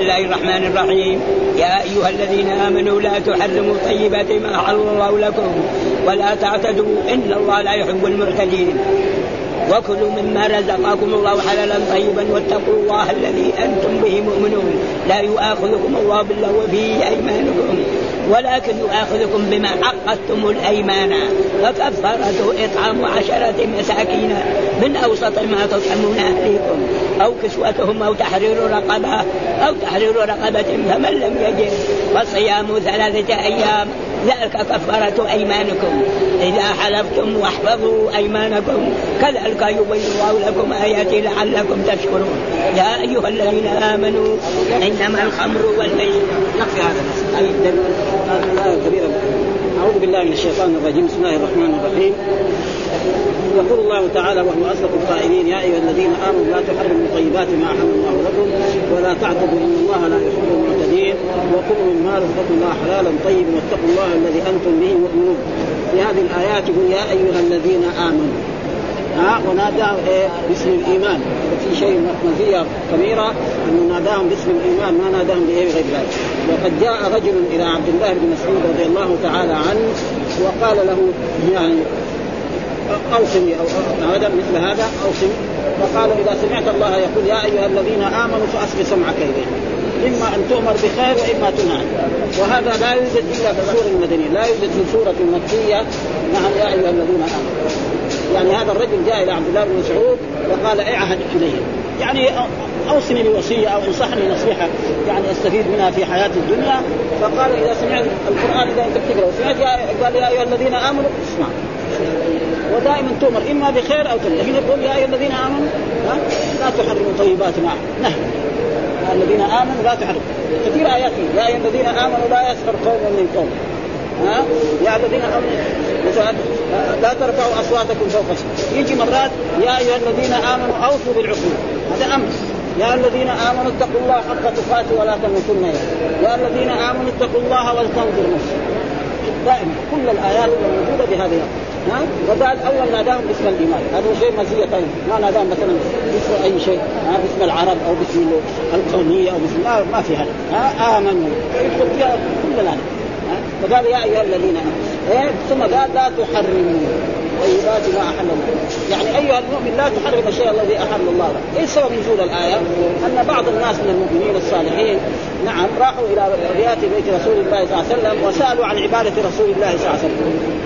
الله الرحمن الرحيم يا أيها الذين آمنوا لا تحرموا طيبات ما أحل الله لكم ولا تعتدوا إن الله لا يحب المعتدين وكلوا مما رزقكم الله حلالا طيبا واتقوا الله الذي أنتم به مؤمنون لا يؤاخذكم الله باللغو في ايمانكم ولكن يؤاخذكم بما عقدتم الأيمان. فكفارته إطعام عشرة مساكين من أوسط ما تطعمون أهليكم. أو كسوتهم أو تحرير رقبة أو تحرير رقبة فمن لم يجد فصيام ثلاثة أيام ذلك كفارة أيمانكم. إذا حلفتم واحفظوا أيمانكم. كذلك يبين الله لكم آياته لعلكم تشكرون. يا أيها الذين آمنوا إنما الخمر والميسر نكفي هذا كبيرة أعوذ بالله من الشيطان الرجيم. بسم الله الرحمن الرحيم. يقول الله تعالى وهو أصدق القائلين يا أيها الذين آمنوا لا تحرموا طيبات ما أحل الله لكم ولا تعتدوا إن الله لا يحب وكلوا مما رزقكم الله حلالا طيبا واتقوا الله الذي أنتم به مؤمنون. في هذه الآيات يقول يا أيها الذين آمنوا ها وناداه إيه باسم الإيمان. وفي شيء مزيه كبيره أنه ناداهم باسم الإيمان ما ناداهم بإيه غير ذلك. وقد جاء رجل إلى عبد الله بن مسعود رضي الله تعالى عنه وقال له يعني أوصني أو هذا مثل هذا أوصني. فقال إذا سمعت الله يقول يا أيها الذين آمنوا فاصغ سمعك إليه. إما أن تؤمر بخير وإما تنهى. وهذا لا يوجد إلا في السوره المدنية لا يوجد في سوره مكية. نعم يا أيها الذين آمنوا. يعني هذا الرجل جاء إلى عبد الله بن مسعود وقال اعهد الي يعني أوصني بوصية أو أنصحني نصيحة يعني أستفيد منها في حياتي الدنيا. فقال إذا سمعت القرآن إذا أنت بتقرا وسمعت قال يا أيها الذين آمنوا اسمع. ودائما تؤمر إما بخير أو هنا يقول يا أيها الذين آمنوا لا تحرموا طيبات ما نهي. الذين آمنوا لا تحرموا كثير آيات. يا أيها الذين آمنوا لا يسخر قوم من قوم. ها؟ يا الذين آمنوا لا ترفعوا أصواتكم فوق يجي مرات يا أيها الذين آمنوا أوفوا بالعقول. هذا أمر. يا الذين آمنوا اتقوا الله حق تقاته ولا تموتن يا الذين آمنوا اتقوا الله ولتنظر نفس دائما كل الآيات الموجودة بهذه ها؟ وقال أول ناداهم باسم الايمان هذا شيء مزيه طيب ما ناداهم مثلا باسم أي شيء ها؟ باسم العرب أو باسم القومية أو باسم ما, ما في هذا. ها؟ آمنوا. يدخل فيها كل هذا فقال يا أيها الذين آمنوا. إيه؟ ثم قال لا تحرموا. طيبات ما أحل الله. يعني أيها المؤمن لا تحرم الشيء الذي أحل الله. لك إيش سبب نزول الآية؟ أن بعض الناس من المؤمنين الصالحين نعم راحوا إلى رياض بيت رسول الله صلى الله عليه وسلم وسألوا عن عبادة رسول الله صلى الله عليه وسلم.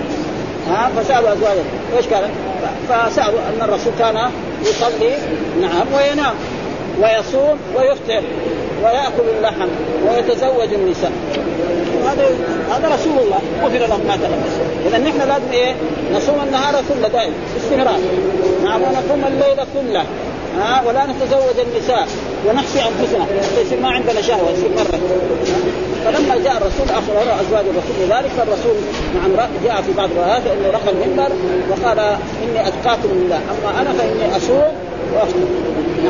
ها فسألوا ازواجهم إيش كان؟ فسألوا أن الرسول كان يصلي نعم وينام ويصوم ويفطر ويأكل اللحم ويتزوج النساء. هذا هذا رسول الله. غفر له ما تقدم اذا نحن لازم إيه؟ نصوم النهار كله دائما باستمرار. نعم ونقوم الليل كله. ها ولا نتزوج النساء. ونحصي أنفسنا. يصير ما عندنا شهوة يصير مرة. فلما جاء الرسول اخبر أزواج الرسول بذلك فالرسول نعم جاء في بعض الروايات إنه رقى المنبر وقال إني أتقاكم لله. أما أنا فإني أصوم وأفطر.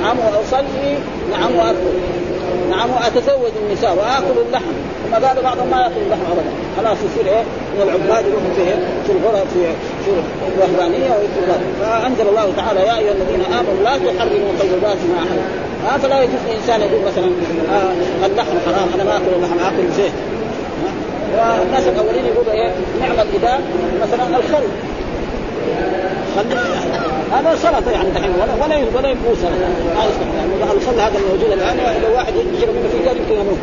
نعم وأصلي نعم وأكل. نعم وأتزوج النساء وأكل اللحم. ثم قال بعضهم ما يأكل اللحم ابدا. خلاص يصير إيه؟ من العباد يروحوا في في الغرف في في الوهدانيه ويكتب فأنزل الله تعالى يا أيها الذين آمنوا لا تحرموا طيبات ما أحل آه فلا يجوز الإنسان يقول مثلا آه اللحم حرام أنا ما أكل اللحم أكل زيت. والناس الأولين يقولوا إيه نعم الاداء مثلا الخل. خل هذا سلطة يعني دحين ولا ولا ولا سلطة. ما يعني الخل هذا الموجود الآن لو واحد يشرب منه فنجان يمكن يموت.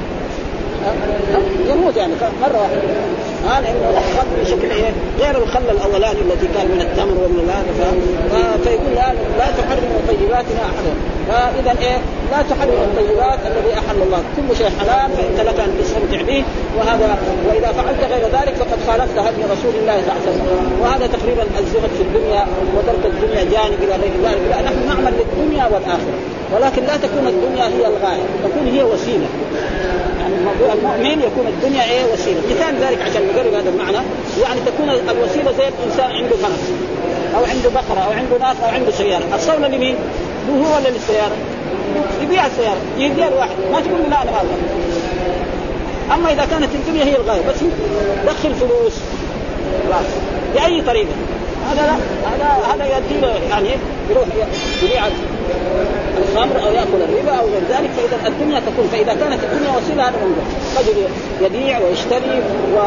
يموت يعني مره واحدة. ها لأنه الخل بشكل إيه غير الخل الأولاني الذي كان من التمر ومن هذا فيقول لا تحرموا طيباتنا أحدا. فإذا إيه لا تحرم الطيبات الذي أحل الله. كل شيء حلال فانت لك أن تستمتع به وهذا وإذا فعلت غير ذلك فقد خالفت هدي رسول الله صلى الله عليه وسلم. وهذا تقريبا الزهد في الدنيا وترك الدنيا جانب إلى غير ذلك. لا نحن نعمل للدنيا والآخرة. ولكن لا تكون الدنيا هي الغاية تكون هي وسيلة. يعني المؤمن يكون الدنيا إيه وسيلة. مثال ذلك عشان نقرب هذا المعنى. يعني تكون الوسيلة زي الانسان عنده فرس أو عنده بقرة أو عنده ناس أو عنده سيارة. الصولة لمين؟ هو ولا للسيارة؟ يبيع السيارة يديها الواحد. ما تقول لا أنا هذا أما إذا كانت الدنيا هي الغاية بس دخل فلوس. خلاص. بأي طريقة. هذا لا هذا هذا يدي يعني يروح يبيع الخمر أو يأكل الربا أو غير ذلك. فإذا الدنيا تكون فإذا كانت الدنيا وسيلة هذا موجود رجل يبيع ويشتري و...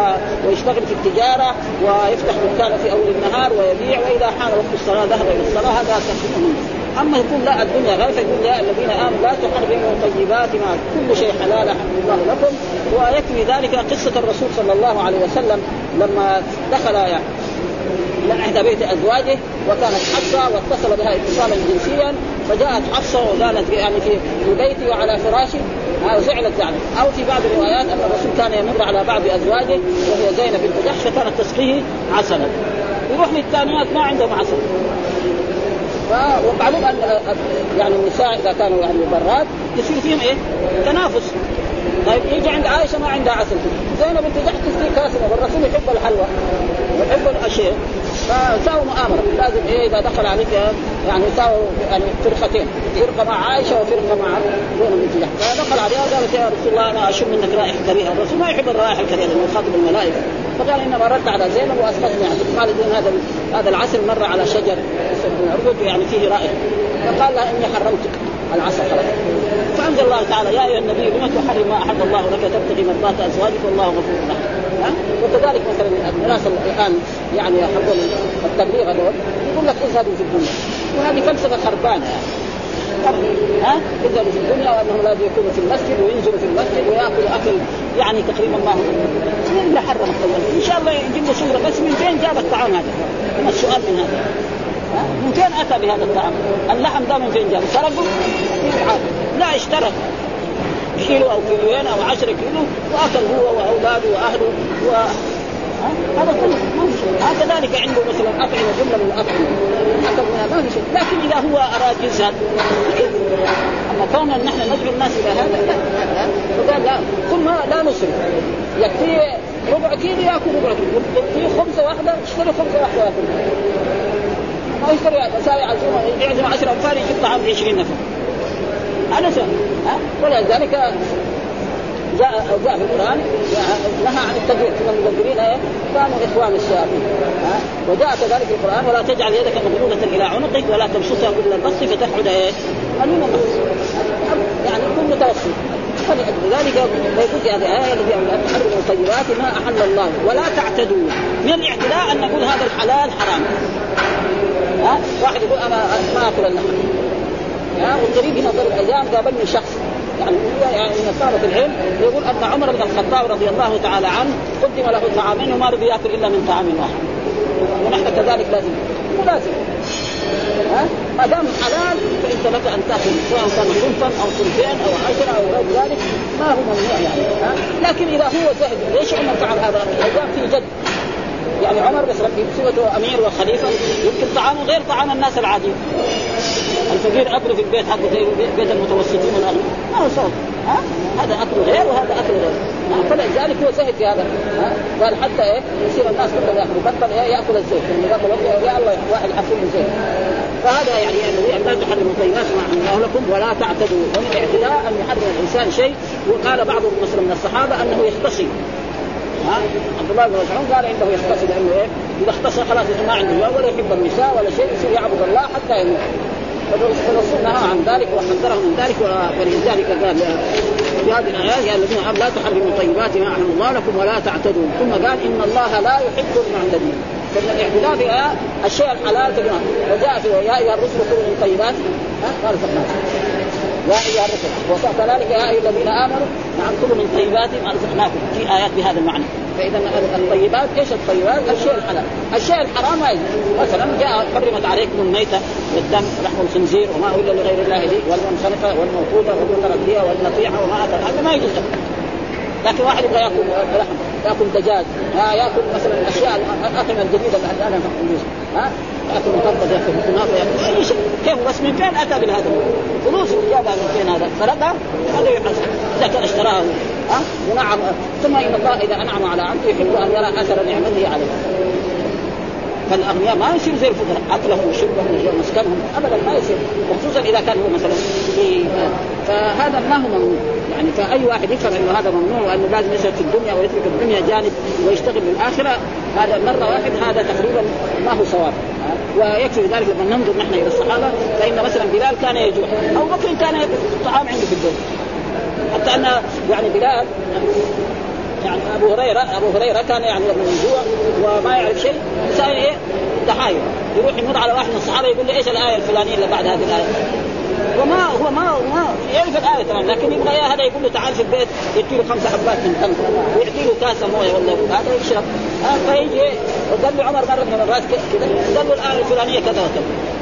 ويشتغل في التجارة ويفتح دكانه في أول النهار ويبيع وإذا حان وقت الصلاة ذهب إلى الصلاة هذا تكون أما يكون لا الدنيا غير فيقول يا الذين آمنوا لا تحرموا طيبات ما كل شيء حلال أحل الله لكم. ويكفي ذلك قصة الرسول صلى الله عليه وسلم لما دخل يعني احدى بيت أزواجه وكانت حفصة واتصل بها اتصالا جنسيا فجاءت حفصة وقالت يعني في بيتي وعلى فراشي وزعلت يعني. أو في بعض الروايات أن الرسول كان يمر على بعض أزواجه وهي زينب بنت جحش فكانت تسقيه عسلا. يروح للثانيات ما عندهم عسل. ومعلوم أن يعني النساء إذا كانوا يعني برات يصير فيهم إيه؟ تنافس. طيب يجي عند عائشة ما عندها عسل. زينب بنت جحش تسقي كاسة والرسول يحب الحلوى يحب الأشياء. فساووا مؤامره لازم إيه إذا دخل عليك يعني ساووا يعني فرقتين. فرقة مع عائشة وفرقة مع زينب بنت فدخل عليها وقالت يا رسول الله أنا أشم منك رائحة كريهة. الرسول ما يحب الرائحة الكريهة لأنه يخاطب الملائكة. فقال إنما ردت على زينب واسقطني عنك قال هذا هذا العسل مر على شجر. يعني فيه رائحة. فقال لها إني حرمتك. العسل خلاص فأنزل الله تعالى يا أيها النبي لم تحرم ما احد الله لك تبتغي مرضات أزواجك والله غفور رحيم. ها؟ وكذلك مثلا الناس الان يعني يحبون التبليغ هذول يقول لك اذهبوا في الدنيا. وهذه فلسفة خربانة. يعني ها؟ يذهبوا في الدنيا وأنهم لازم يكونوا في المسجد وينزلوا في المسجد ويأكلوا أكل يعني تقريبا ما هو من اللي حرم إن شاء الله يجيب له صورة بس من فين جاب الطعام هذا؟ السؤال من هذا؟ من فين أتى بهذا الطعام؟ اللحم ده من فين جاب؟ سرقه؟ لا اشترى. كيلو أو كيلوين أو 10 كيلو وأكل هو وأولاده وأهله و هذا كله. ما في شيء. كذلك عنده مثلا اطعمه جمله من الاطعمه اكل ما في شيء. لكن إذا هو أراد يزهد أما كوننا نحن ندعو الناس إلى هذا لا فقال لا. ما لا نصرف. يكفي ربع كيلو يأكل ربع كيلو. يكفي خمسة واحدة اشتري خمسة واحدة ياكل ما يشتري يساوي عزومه يعزم 10 انفار يجيب طعام 20 نفر. هذا سهل ها؟ ولذلك جاء جاء في القرآن نهى عن التدبير كما المدبرين كانوا إخوان الشياطين. وجاء كذلك في القرآن ولا تجعل يدك مغلوله إلى عنقك ولا تبسطها كل البسط فتقعد إيه؟ ملوما يعني كن متوسط فلذلك في هذه الآية التي تحرم الطيبات ما أحل الله. ولا تعتدوا. من الاعتداء أن نقول هذا الحلال حرام. ها؟ واحد يقول أنا ما أكل اللحم ها؟ والغريب هنا ضرب الأيام قابلني شخص. يعني يعني من صارت العلم يقول أن عمر بن الخطاب رضي الله تعالى عنه قدم له طعامين وما رضي يأكل إلا من طعام واحد. ونحن كذلك لازم. مو لازم. ها؟ ما دام حلال فإنت لك أن تأكل سواء كان صنفا أو صنفين أو عشره أو غير ذلك ما هو ممنوع يعني. ها؟ لكن إذا هو زهد ليش عمر فعل هذا؟ الأيام في جد؟ يعني عمر بس بصفته أمير وخليفه يمكن طعامه غير طعام الناس العاديين. الفقير أكله في البيت حقه زي بيت المتوسطين والاغنياء ما هو صوت ها؟ هذا أكل غير وهذا أكل غير. فلذلك هو زهد في هذا. قال حتى إيه؟ يصير الناس كلهم يأكلوا. بطل إيه؟ يأكل الزيت. يعني ياكل يا الله واحد يحصل الزيت فهذا يعني يعني لا تحرموا الطيبات ما الله لكم ولا تعتدوا. ومن الاعتداء أن يحرم الإنسان شيء وقال بعض مثلا من الصحابة أنه يختصي ها؟ عبد الله بن مسعود قال عنده يختصي لأنه إيه؟ إذا اختصى خلاص ما عنده ولا يحب النساء ولا شيء يصير يعبد الله حتى يموت. فالرسول نهى عن ذلك وحذره من ذلك ولذلك قال في هذه الآيات يا الذين آمنوا لا تحرموا طيبات ما احل الله لكم ولا تعتدوا. ثم قال إن الله لا يحب المعتدين. فان الاعتداء الشيء الحلال تجمع وجاء في يا أيها الرسل كلوا من طيبات قال يا ايها الرسل وكذلك يا أيها الذين آمنوا نعم كلوا من طيبات ما رزقناكم في آيات بهذا المعنى. فإذا الطيبات إيش الطيبات؟ الشيء الحلال، الشيء الحرام ما مثلا جاء حرمت عليكم الميتة والدم ولحم الخنزير وما الا لغير الله به والمنخنقه والموقوده والمترديه والنطيحه وما اتى هذا ما يجوز. لكن واحد يبغى ياكل لحم ياكل دجاج ياكل مثلا الاشياء الاطعمه الجديدة اللي الآن ها؟ ياكل مطبط ياكل كنافه ياكل أي شيء. كيف؟ بس من فين أتى بهذا؟ فلوس جابها من فين هذا؟ سرقها هذا يحاسب إذا كان اشتراها ها؟ ونعم. ثم إن الله إذا أنعم على عبده يحب أن يرى أثر نعمته عليه. فالأغنياء ما يصير زي الفقراء. أكلهم وشربهم ومسكنهم. ابدا ما يصير. وخصوصا إذا كان هو مثلا في فهذا ما هو ممنوع. يعني فأي واحد يفهم إنه هذا ممنوع وأنه لازم يسعد في الدنيا ويترك الدنيا جانب ويشتغل بالآخرة هذا مرة واحد هذا تقريبا ما هو صواب. ويكفي ذلك لما ننظر نحن إلى الصحابة فإن مثلا بلال كان يجوع أو بكر كان الطعام عنده في البيت حتى أن يعني بلال يعني أبو هريرة أبو هريرة كان يعني لما يجوع وما يعرف شيء يسأل إيه؟ ضحايا يروح يمر على واحد من الصحابة يقول له إيش الآية الفلانية اللي بعد هذه الآية؟ وما هو ما ما يعرف الآية تمام لكن يبغى اياه هذا يقول له تعال في البيت يدي له خمسه حبات من تمر ويعطي له كاسة موية ولا هذا يشرب فيجي وقال له عمر مرة من المرات كذا قال له الآية الفلانية كذا وكذا.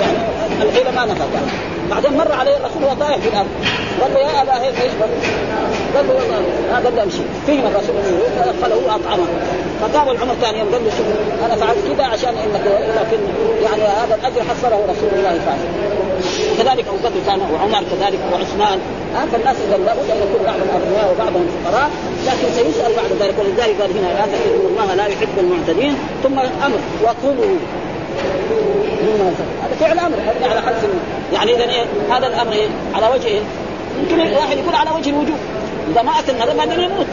يعني الحيله ما نفع بعدين مر عليه الرسول وهو طايح في الأرض. قال له يا أبا هيك إيش؟ قال له والله قال له أمشي. فينا الرسول فدخله وأطعمه. فقام العمر ثاني يوم قال له شوف أنا فعلت كذا عشان إنك لكن يعني هذا الأجر حصله رسول الله فعلا. كذلك أبو بكر كان وعمر كذلك وعثمان. آه فالناس قال لابد أن يكون بعضهم اغنياء وبعضهم فقراء لكن سيسأل بعد ذلك ولذلك قال هنا لا تكذبوا الله لا يحب المعتدين. ثم أمر وكلوا هذا فعل أمر على حد يعني اذا إيه؟ هذا الأمر إيه؟ على وجه إيه؟ يمكن واحد يكون على وجه الوجوب إذا ما أتى النظر بعدين يموت.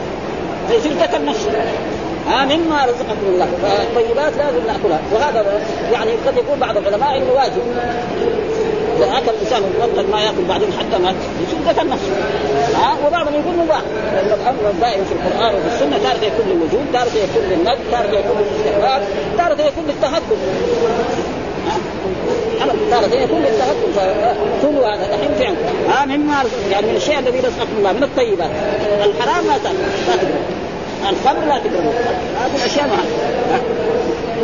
فيصير قتل نفسه. ها مما رزقكم الله. فالطيبات لازم ناكلها وهذا يعني قد يقول بعض العلماء إنه واجب. إذا أكل الإنسان وقد ما يأكل بعدين حتى مات يصير قتل نفسه. ها وبعضهم يقول مباح. لأن الأمر دائما في القرآن وفي السنة تارة يكون للوجود تارة يكون للند تارة يكون للاستحباب تارة يكون للتهكم تارة يكون للتهكم فكل هذا الحين فعل ها مما يعني من الشيء الذي رزقكم الله من الطيبات. الحرام لا تأكل الخمر لا تقربوا هذه الاشياء مهمة.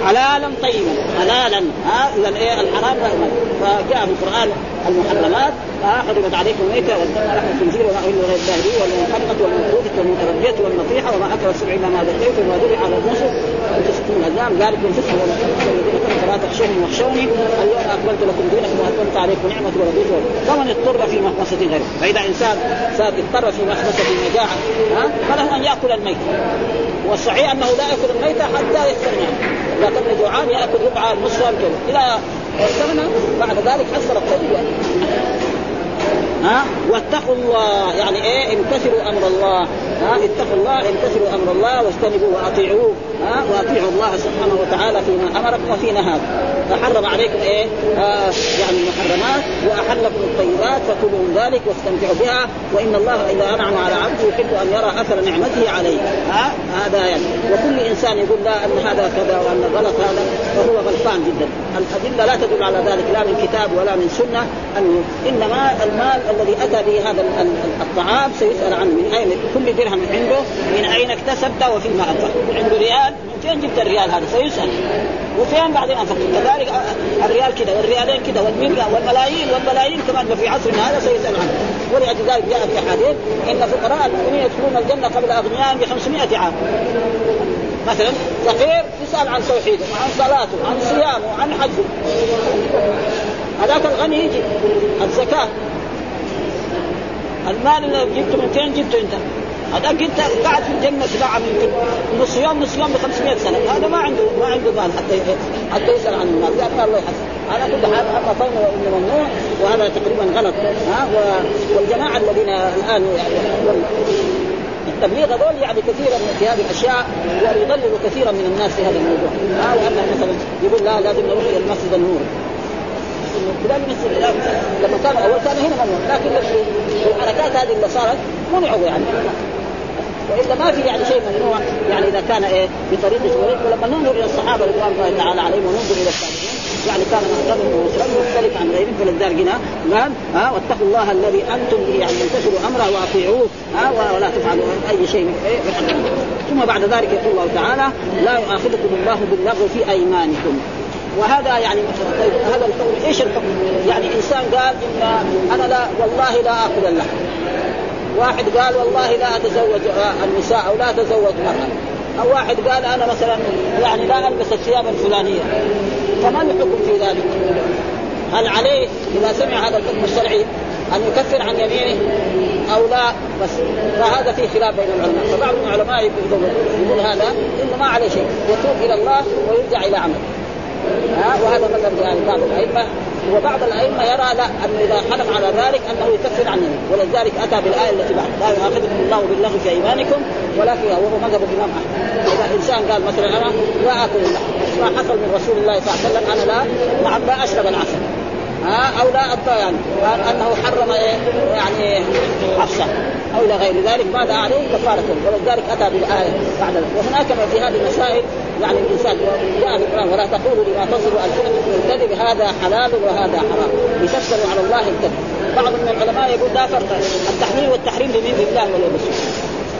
حلالا طيبا حلالا. ها إذا إيه الحرام لا فجاء في القرآن المحرمات ها حرمت عليكم الميتة والدم لحم الخنزير وما أهل غير الله به والمنقوذة والمتردية والنطيحة وما أكل السبع إلا ما ذكيت وما ذبح على النصر وأنت ستون أزلام ذلك الفسق والفسق الذين كفروا فلا تخشوني واخشوني. اليوم أكملت لكم دينكم وأتممت عليكم نعمتي ورضيت فمن اضطر في مخمصة غيره. فإذا إنسان صار اضطر في مخمصة مجاعة ها فله أن يأكل الميت والصحيح أنه لا يأكل الميت حتى إذا كان جوعان يأكل ربع نصف كذا إذا واستغنى بعد ذلك حصل الطيب يعني. ها؟ واتقوا الله. يعني إيه؟ امتثلوا أمر الله. ها؟ اتقوا الله امتثلوا أمر الله واجتنبوا وأطيعوه. ها؟ وأطيعوا الله سبحانه وتعالى فيما أمركم وفي نهاكم. فحرم عليكم إيه؟ آه يعني المحرمات واحل لكم الطيبات فكلوا من ذلك واستمتعوا بها. وإن الله إذا أنعم على عبده يحب أن يرى أثر نعمته عليه. ها؟ هذا يعني. وكل إنسان يقول لا أن هذا كذا وأن غلط هذا فهو غلطان جدا. الأدلة لا تدل على ذلك لا من كتاب ولا من سنة. أنه إنما المال الذي أتى به هذا الطعام سيسأل عنه من أين؟ كل درهم عنده من أين اكتسبته وفيما انفق عنده ريال؟ من فين جبت الريال هذا؟ سيسأل. وفين بعدين انفق كذلك الريال كذا والريالين كذا والمليون والملايين والملايين كمان في عصرنا هذا سيسأل عنه. ولأجل ذلك جاء في حديث إن فقراء المؤمنين يدخلون الجنة قبل اغنيائهم ب 500 عام. مثلا فقير يسأل عن توحيده عن صلاته عن صيامه عن حجه. هذاك الغني يجي الزكاة. المال اللي جبته من فين جبته انت؟ هذا انت قاعد في الجنة سبعه يمكن نص يوم نص يوم ب 500 سنة. هذا ما عنده ما عنده مال حتى حتى يسأل عن المال. لأن الله يحسن على كل حال أما قول وان ممنوع وهذا تقريبا غلط. ها والجماعة الذين الآن يعني التبليغ هذول يعني كثيرا في هذه الأشياء ويضللوا كثيرا من الناس في هذا الموضوع. ها وانه مثلا يقول لا لازم نروح إلى المسجد النور. فلان يمثل لما كان اول كان هنا ممنوع لكن الحركات هذه اللي صارت منعوا يعني. وإلا ما في يعني شيء ممنوع. يعني إذا كان إيه بطريقة وليد ولما ننظر إلى الصحابة رضوان الله تعالى عليهم وننظر إلى التابعين يعني كان مذهبهم ومسلم مختلف عن غيرهم. فلذلك هنا قال ها واتقوا الله الذي أنتم به يعني انتشروا امره وأطيعوه. ها ولا تفعلوا أي شيء إيه ثم بعد ذلك يقول الله تعالى لا يؤاخذكم الله باللغو في أيمانكم. وهذا يعني طيب هذا القول إيش الحكم؟ يعني إنسان قال إن أنا لا والله لا آكل اللحم. واحد قال والله لا أتزوج النساء أو لا أتزوج مرأة أو واحد قال أنا مثلا يعني لا ألبس الثياب الفلانية. فما الحكم في ذلك؟ هل عليه إذا سمع هذا الحكم الشرعي أن يكفر عن يمينه أو لا؟ بس فهذا في خلاف بين العلماء. فبعض العلماء يقول هذا إنه ما عليه شيء يتوب إلى الله ويرجع إلى عمله. ها وهذا مثلا يعني بعض الأئمة. وبعض الأئمة يرى لا انه إذا حلف على ذلك أنه يكفر عن اليمين ولذلك أتى بالآية التي بعد. لا يؤاخذكم الله باللغو في أيمانكم ولكن وهو مذهب الإمام أحمد. إذا إنسان قال مثلا أنا لا آكل اللحم. ما حصل من رسول الله صلى الله عليه وسلم أنا لا نعم لا أشرب العسل. ها أو لا يعني. أنه حرم إيه؟ يعني حفصة أو إلى غير ذلك. ماذا عليه كفارة. ولذلك أتى بالآية بعد وهناك في هذه المسائل يعني الإنسان جاء بالقرآن ولا تقولوا لما تصل ألسنة الكذب هذا حلال وهذا حرام. لتفتروا على الله الكذب. بعض من العلماء يقول لا فرق التحليل والتحريم بمين بالله ولا بالرسول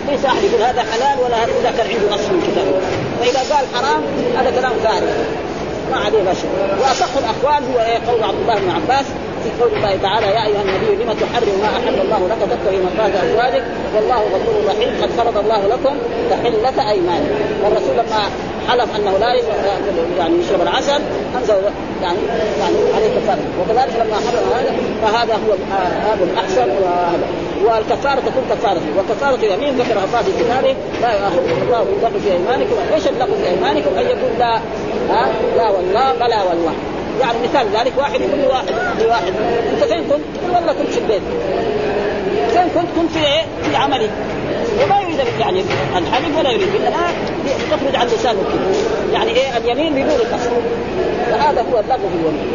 ليس أحد يقول هذا حلال ولا اذا كان عنده نص من كتاب فاذا قال حرام هذا كلام فارغ. ما عليه لا شيء. وأصح الأقوال هو إيه؟ قول عبد الله بن عباس في قول الله تعالى يا أيها النبي لم تحرم ما أحل الله لك تبتغي مرضات أزواجك؟ والله غفور رحيم قد فرض الله لكم تحلة أيمانكم. والرسول لما حلف أنه لا يعني يشرب العسل انزل يعني يعني عليه كفارة. وكذلك لما حرم هذا فهذا هو هذا الأحسن وهذا. والكفارة تكون كفارة. وكفارة يمين ذكرها الله في كتابه لا يؤاخذكم الله باللغو في أيمانكم إيش اللغو في أيمانكم أن يقول لا. ها؟ لا والله بلا والله. يعني مثال ذلك واحد يقول لواحد لواحد. أنت فين كنت؟ والله كنت في البيت. فين كنت؟ كنت في إيه؟ في عملي. وما يعني الحلف ولا يريد. إلا تخرج عن لسانه كده يعني إيه اليمين بدون القصد فهذا هو اللغو في اليمين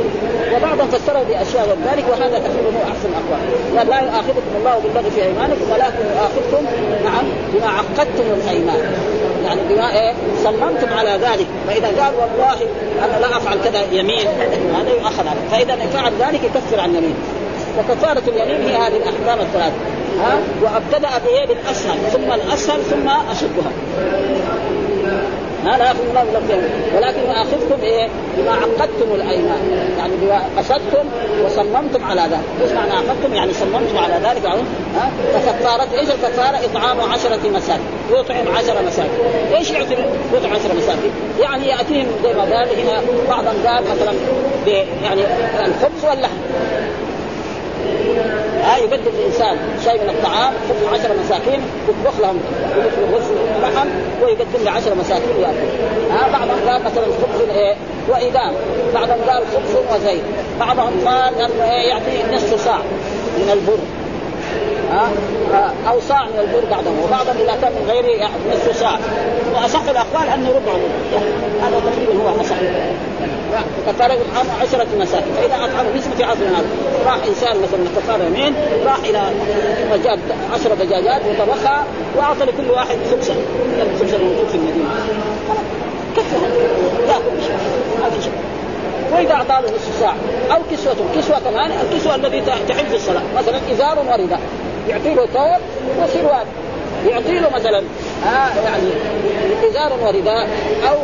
وبعضهم فسره بأشياء غير ذلك وهذا تقريبا هو أحسن الأقوال. قال لا يؤاخذكم الله باللغو في أيمانكم ولكن يؤاخذكم نعم بما عقدتم الأيمان. يعني بما إيه صممتم على ذلك. فإذا قال والله أنا لا أفعل كذا يمين هذا يؤخذ فإذا فعل ذلك يكفر عن يمين وكفارة اليمين هي هذه الأحكام الثلاث ها؟ وأبتدأ بإيه بالأسهل ثم الأسهل ثم أشدها. ها؟ لا يأخذ الله من ولكن ياخذكم إيه؟ بما عقدتم الأيمان، يعني بما قصدتم وصممتم على ذلك، إيش معنى عقدتم؟ يعني صممتم على ذلك. ها؟ فكفارة إيش الكفارة؟ إطعام عشرة مساكين، يطعم عشرة مساكين، إيش يعطي؟ يطعم عشرة مساكين؟ يعني يأتيهم زي ما قال هنا بعضا قال مثلا يعني الخبز واللحم. ها يبدل الإنسان شيء من الطعام خبز عشر مساكين يطبخ لهم. يطبخ لحم ويقدم لعشر مساكين ياكل ها بعضهم قال مثلا خبز إيه وايدام بعضهم قال خبز وزيت بعضهم قال انه إيه يعطي نصف صاع من البر. ها أو صاع من البر بعضهم. وبعضهم إذا كان من يعني نصف صاع. وأصح الأقوال انه ربع هذا تقريبا هو اصح كفارة إطعام عشرة مساكين فإذا أطعم نسبة في عصر هذا راح إنسان مثلا كفارة يمين راح إلى فجاب عشر دجاجات وطبخها وأعطى لكل واحد خبزة. من الخبز الموجود في المدينة كفى ياكل ما في شيء. وإذا اعطاه نصف ساعة أو كسوته كسوة كمان الكسوة الذي تحل في الصلاة. مثلا إزار ورداء يعطي له ثوب وسروال يعطي له مثلا آه يعني إزار ورداء أو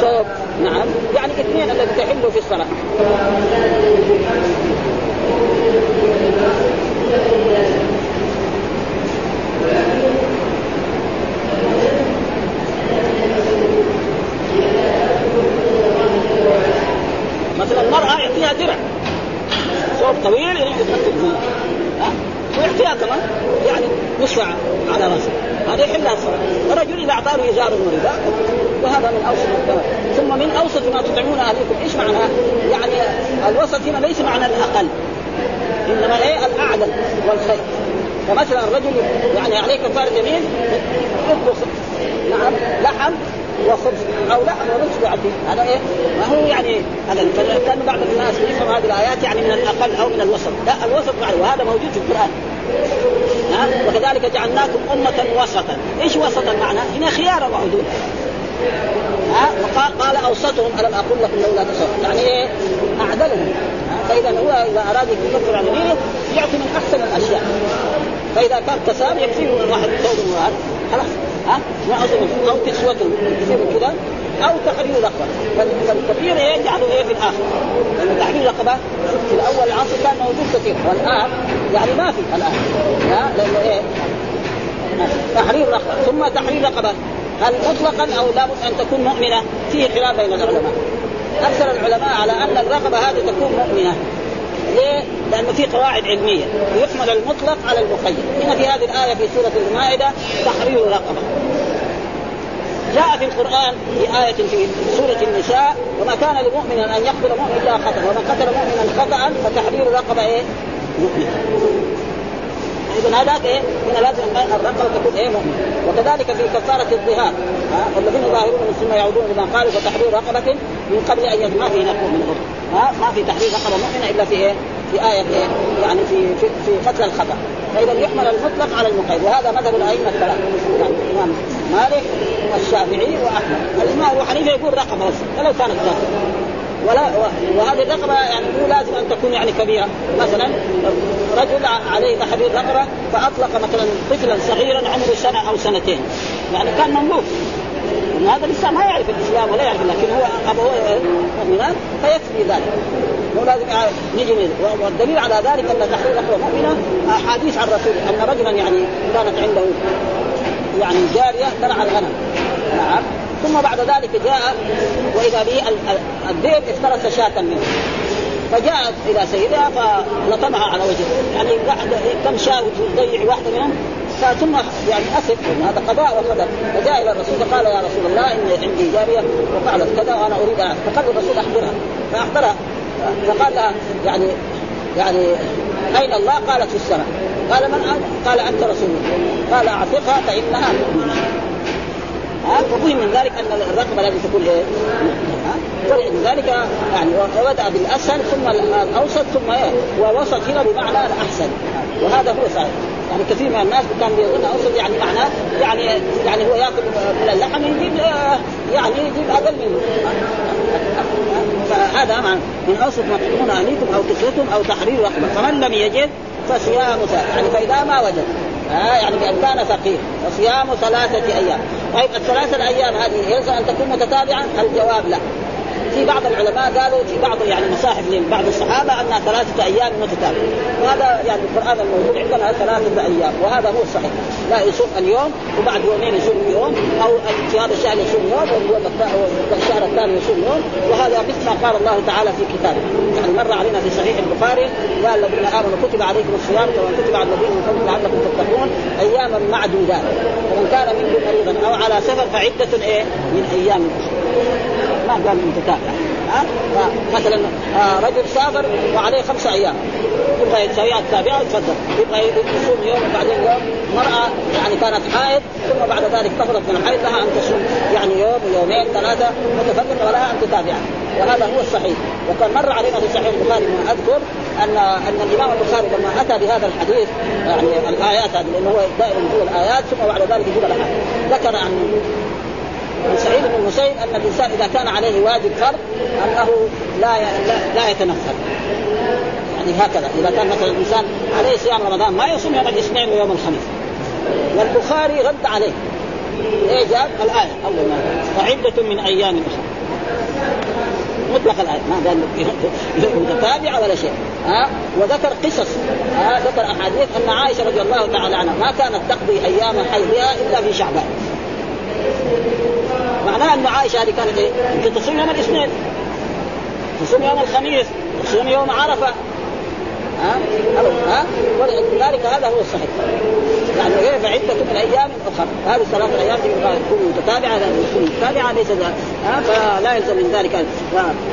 ثوب نعم. يعني اثنين الذي تحل في الصلاة. مثلا المرأة يعطيها درع. ثوب طويل يحط ها؟ ويعطيها كمان. يعني نصف على راسه. هذا يحلها الصلاة الرجل إذا أعطاه إزار ورداء وهذا من أوسط ثم من أوسط ما تطعمون أهلكم إيش معناه؟ يعني الوسط هنا ليس معنى الأقل. إنما إيه الأعدل والخير. فمثلا الرجل يعني عليه كفارة يمين يطبخ نعم لحم وخبز أو لحم ورز يعطي هذا إيه؟ ما هو يعني هذا لأن بعض الناس يفهم هذه الآيات يعني من الأقل أو من الوسط، لا الوسط معروف وهذا موجود في القرآن. ها وكذلك جعلناكم أمة وسطا، إيش وسطا معنى؟ هنا خيار وعدول. ها وقال قال أوسطهم ألم أقول لكم لولا تصدقون، يعني إيه؟ أعدلهم. فإذا هو إذا أراد يكفر عن يمينه يعطي من أحسن الأشياء. فإذا كان كساب يكفيه الواحد ثوب وهذا خلاص ها؟ أو كسوته يصير كذا أو تحرير رقبه فالكثير إيه يجعله إيه في الآخر؟ لأن تحرير رقبه في الأول العصر كان موجود كثير والآن يعني ما في الآن. ها؟ لأنه إيه؟ تحرير رقبه ثم تحرير رقبه هل مطلقا أو لابد أن تكون مؤمنة؟ فيه خلاف بين العلماء. أكثر العلماء على أن الرقبه هذه تكون مؤمنة. ليه؟ لأنه في قواعد علمية يحمل المطلق على المقيد هنا في هذه الآية في سورة المائدة تحرير رقبة جاء في القرآن في آية في سورة النساء وما كان لمؤمن أن يقتل مؤمن إلا خطأ ومن قتل مؤمنا خطأ فتحرير رقبه إيه؟ مؤمن اذا هذاك إيه؟ هنا لازم الرقبة تكون إيه؟ مؤمن وكذلك في كفارة الظهار والذين يظاهرون من ثم يعودون لما قالوا فتحرير رقبة من قبل أن ما في نقول من ها؟ ما في تحرير رقبة مؤمنة إلا في إيه؟ في آية إيه؟ يعني في في, في قتل الخطأ. فإذا يحمل المطلق على المقيد. وهذا مذهب الأئمة الثلاثة. يعني الإمام مالك والشافعي وأحمد. الإمام أبو حنيفة يقول رقبة ولو كانت ذات ولا وهذه الرقبة يعني مو لازم أن تكون يعني كبيرة. مثلا رجل عليه تحرير رقبة فأطلق مثلا طفلا صغيرا عمره سنة أو سنتين. يعني كان مملوك. ان هذا الانسان ما يعرف الإسلام ولا يعرف لكن هو ابوه مؤمنان فيكفي ذلك. مو لازم نجي والدليل على ذلك أن تحرير رقبة مؤمنة أحاديث عن الرسول أن رجلا يعني كانت عنده يعني جارية ترعى الغنم. نعم. ثم بعد ذلك جاء وإذا به الذئب افترس شاة منه. فجاءت إلى سيدها فلطمها على وجهه. يعني بعد كم شاة وتضيع واحدة منهم ثم يعني أسف هذا قضاء وقدر فجاء إلى الرسول فقال يا رسول الله إني عندي جارية وفعلت كذا وأنا أريد أن فقال الرسول احضرها فاحضرها فقال لها يعني يعني أين الله؟ قالت في السماء. قال من أنت؟ قال أنت رسول الله. قال اعتقها فإنها ها ففهم من ذلك أن الرقبة لازم تكون إيه؟ ولذلك يعني وبدأ بالأسهل ثم الأوسط ثم إيه؟ ووسط هنا بمعنى الأحسن. وهذا هو صحيح. يعني كثير من الناس كان بيظن أوسط يعني معناه يعني يعني هو يأكل من اللحم يجيب يعني يجيب أقل منه. فهذا معنى من أوسط ما تكون أهليكم أو كسوتهم أو تحرير رقبة. فمن لم يجد فصيام يعني فإذا ما وجد آه يعني بأن كان فقير وصيام ثلاثة أيام. طيب الثلاثة الأيام هذه يلزم أن تكون متتابعة؟ الجواب لا. في بعض العلماء قالوا في بعض يعني مصاحف لبعض الصحابة انها ثلاثة أيام متتابعة. وهذا يعني القرآن الموجود عندنا ثلاثة أيام وهذا هو الصحيح. لا يصوم اليوم وبعد يومين يصوم يوم أو في هذا الشهر يصوم يوم واليوم الشهر الثاني يصوم يوم. وهذا مثل ما قال الله تعالى في كتابه. يعني مر علينا في صحيح البخاري قال الذين آمنوا كتب عليكم الصيام كما كتب على الذين من قبل لعلكم تتقون أياما معدودات. فمن كان منكم مريضا أو على سفر فعدة إيه؟ من أيام. ما قال متتابع ها مثلا آه رجل سافر وعليه خمسة أيام. يبغى يسويها التابعة يتفضل يبغى يصوم يوم وبعدين يوم. مرأة يعني كانت حائض ثم بعد ذلك طهرت من الحيض لها أن تصوم يعني يوم ويومين ثلاثة متفرقة ولها أن تتابعها. وهذا هو الصحيح. وكان مر علينا في صحيح البخاري ما أذكر أن أن الإمام البخاري لما أتى بهذا الحديث يعني الآيات هذه لأنه هو دائما يقول الآيات ثم بعد ذلك يجيب الأحاديث. ذكر عن سعيد بن المسيب أن الإنسان إذا كان عليه واجب فرض أنه لا لا, يتنفل. يعني هكذا إذا كان مثلا الإنسان عليه صيام رمضان ما يصوم يوم الاثنين ويوم الخميس. والبخاري رد عليه. إيه جاب؟ الآية. أول ما فعدة من أيام أخرى. مطلق الآية. ما قال متتابعه ولا شيء. ها؟ وذكر قصص. ها؟ ذكر أحاديث أن عائشة رضي الله تعالى عنها ما كانت تقضي أيام حيضها إلا في شعبان. معناه أن عائشة هذه كانت إيه؟ تصوم يوم الاثنين. تصوم يوم الخميس تصوم يوم عرفة. ها؟ ها؟ ولذلك هذا هو الصحيح. يعني غير فعدة من أيام أخرى هذه الثلاث الأيام تكون متتابعة تكون متتابعه ليس ها؟ فلا يلزم من ذلك.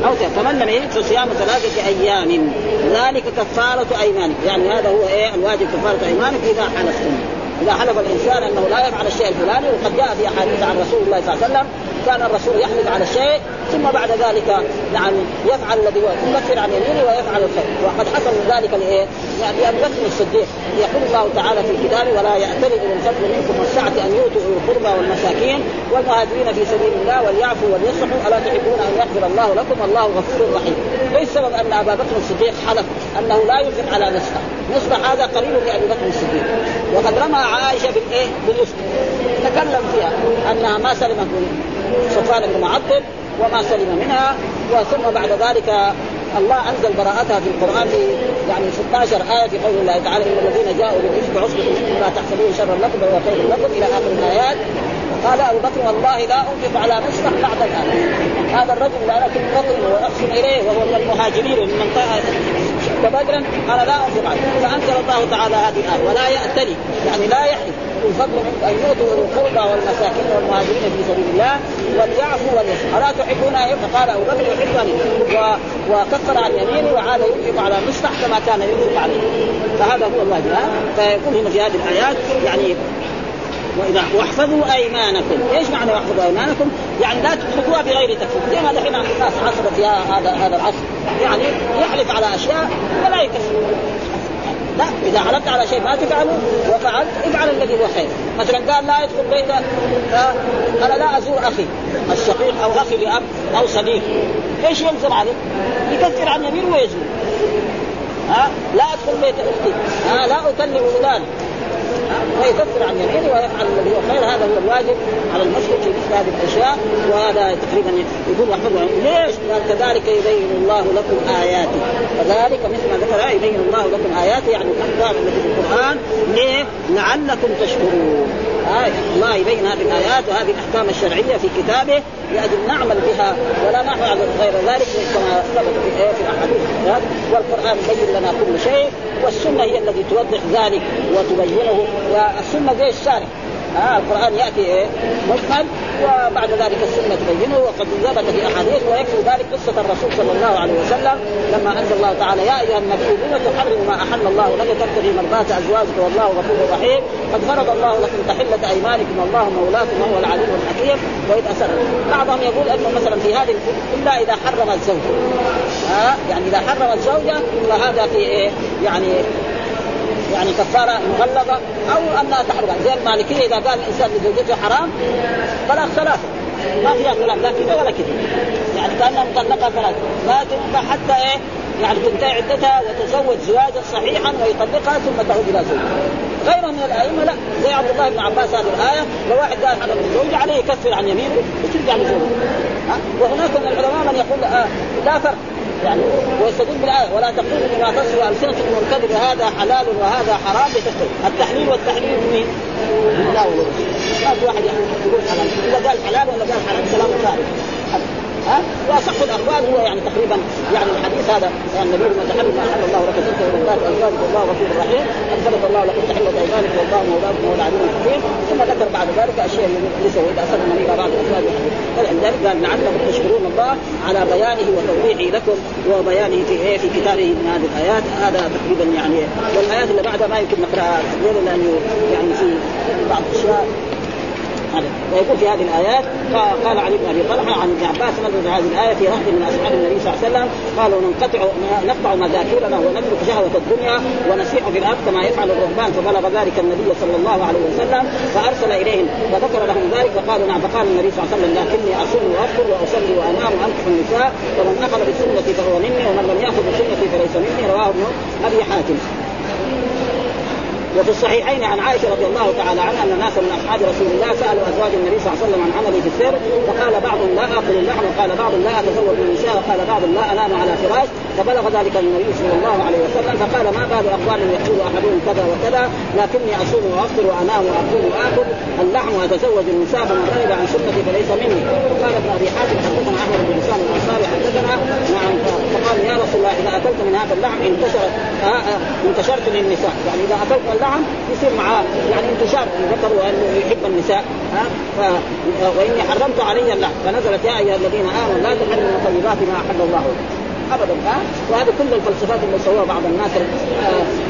أو لم يجد فصيام ثلاثة أيام. ذلك كفارة أيمانك. يعني هذا هو إيه؟ الواجب كفارة أيمانك إذا حلفتم إذا حلف الإنسان أنه لا يفعل الشيء الفلاني وقد جاء في أحاديث عن رسول الله صلى الله عليه وسلم كان الرسول يحلف على الشيء ثم بعد ذلك نعم يفعل الذي يكفر عن يمينه ويفعل الخير. وقد حصل من ذلك لإيه؟ يعني أبي بكر الصديق. يقول الله تعالى في كتابه ولا يأتل اولو الفضل منكم والسعه أن يؤتوا اولي القربى والمساكين والمهاجرين في سبيل الله وليعفوا وليصلحوا ألا تحبون أن يغفر الله لكم؟ والله غفور رحيم. إيش السبب أن أبا بكر الصديق حلف أنه لا ينفق على نصفه، نصف هذا قريب لأبي بكر الصديق. وقد رمى عائشة بالإيه؟ بالإفك. تكلم فيها أنها ما سلمت من صفوان بن معطل وما سلم منها. وثم بعد ذلك الله أنزل براءتها في القرآن في يعني 16 آية في قول الله تعالى إن الذين جاءوا بالافك عصبه منكم لا تحسبوه شرا لكم بل خير لكم. إلى آخر الآيات. قال أبو بكر والله لا أنفق على مصلح بعد الآن. هذا الرجل لا لكن بطن واحسن إليه وهو من المهاجرين ومن منطقه بدرا قال لا أنفق عليه. فأنزل الله تعالى هذه الآية. ولا يأتني. يعني لا يحلف اولو فضل منكم ان يؤتوا القربى والمساكين والمهاجرين في سبيل الله. وليعفوا وليصفحوا ألا تحبون أن فقال أبو بكر يحب ان وكفر عن يمينه وعاد ينفق على مصطح كما كان ينفق عليه. فهذا هو الواجب فيكون هنا في هذه الايات يعني وإذا واحفظوا أيمانكم، إيش معنى واحفظوا أيمانكم؟ يعني لا تتركوها بغير تكفير، زي ما دحين الناس عصرت فيها هذا هذا العصر، يعني يحلف على أشياء ولا يكفر. لا إذا حلفت على شيء ما تفعله وفعلت افعل الذي هو خير. مثلا قال لا يدخل بيته أنا لا أزور أخي الشقيق أو أخي لأب أو صديق. إيش يلزم عليه؟ يكفر عن يمينه ويزور. ها لا أدخل بيت أختي. ها لا أكلم فلان ويكفر عن يمينه ويفعل الذي هو خير. هذا هو الواجب على المسلم في مثل هذه الأشياء وهذا تقريبا يقول احمد ليش؟ قال كذلك يبين الله لكم آياته. كذلك مثل ما ذكر يبين الله لكم آياته يعني الأحكام التي في القرآن. ليه؟ لعلكم تشكرون. آه الله يبين هذه الايات وهذه الأحكام الشرعية في كتابه لأجل نعمل بها ولا نفعل غير ذلك كما في في الأحاديث والقرآن يبين لنا كل شيء والسنة هي التي توضح ذلك وتبينه والسنة زي الشارع. آه القرآن يأتي إيه مجمل وبعد ذلك السنة تبينه وقد ثبت في أحاديث ويكفي ذلك قصة الرسول صلى الله عليه وسلم لما أنزل الله تعالى يا أيها النبي لم تحرم ما أحل الله لك تبتغي مرضات أزواجك والله غفور رحيم قد فرض الله لكم تحلة أيمانكم والله مولاكم وهو العليم الحكيم. وإذ أسر. بعضهم يقول أنه مثلا في هذه إلا إذا حرم الزوج ها آه يعني إذا حرم الزوجه فهذا في إيه يعني يعني كفارة مغلظة أو انها تحرم زي المالكيه إذا قال الإنسان لزوجته حرام طلاق ثلاثة ما فيها كلام لا كذا ولا كذا. يعني كأنها مطلقة ثلاثة ما تنفع حتى إيه؟ يعني تنتهي عدتها وتزوج زواجا صحيحا ويطلقها ثم تعود إلى زوجها. غيره من الأئمة لا. زي عبد الله بن عباس هذه الآية لو واحد قال حرم الزوج عليه يكفر عن يمينه وترجع لزوجه وهناك من العلماء من يقول آه لا فرق. يعني. ويستدل بالآية ولا تقولوا بما تصل السنتكم الكذب هذا حلال وهذا حرام لتفتروا التحليل والتحليل من مين؟ من الله ما في واحد يقول حلال. اذا قال حلال ولا قال حرام كلام ثالث ها؟ واصح الاخبار هو يعني تقريبا يعني الحديث هذا يعني النبي من تحلل ما حل الله لك من ذات ازواجك والله غفور رحيم. فرض الله لكم تحله أيمانك والله مولاكم وهو العليم الحكيم ثم ذكر بعد ذلك أشياء ليس وإذا اسلم إلى بعض ازواجه فلذلك قال لعلكم تشكرون الله على بيانه وتوضيحه لكم وبيانه في إيه؟ في كتابه من هذه الآيات. هذا تقريبا يعني والآيات اللي بعدها ما يمكن نقرأها. لأنه يعني في بعض الأشياء. هذا ويقول في هذه الآيات قال علي بن أبي طلحة عن ابن عباس نزل هذه الآية في رهط من أصحاب النبي صلى الله عليه وسلم قالوا ننقطع نقطع مذاكيرنا ونترك شهوة الدنيا ونسيح في الأرض كما يفعل الرهبان فبلغ ذلك النبي صلى الله عليه وسلم فأرسل إليهم فذكر لهم ذلك فقالوا نعم فقال النبي صلى الله عليه وسلم لكني أصوم وافطر وأصلي وأنام وانكح النساء ومن أخذ بسنتي فهو مني ومن لم يأخذ بسنتي فليس مني. رواه ابن أبي حاتم. وفي الصحيحين عن عائشة رضي الله تعالى عنها أن ناسا من أصحاب رسول الله سألوا أزواج النبي صلى الله عليه وسلم عن عمله في السر فقال بعضهم لا أكل اللحم وقال بعض لا أتزوج النساء وقال بعض لا أنام على فراش فبلغ ذلك النبي صلى الله عليه وسلم فقال ما بال اقوال يقول أحدهم كذا وكذا لكني أصوم وأفطر وأنام وأقوم وآكل اللحم وأتزوج النساء فمن رغب عن سنتي فليس مني. وقال ابن أبي حاتم حدثنا أحمد بن لسان الانصاري حدثنا نعم فقال يا رسول الله إذا أكلت من هذا اللحم انتشرت آه آه انتشرت للنساء يعني إذا أكلت اللحم يصير معاه. يعني انتشار الذكر وأنه يحب النساء ها؟ ف... وإني حرمت علي اللحم فنزلت يا أيها الذين آمنوا لا تحرموا طيبات ما أحل الله ابدا ها؟ وهذه كل الفلسفات اللي سووها بعض الناس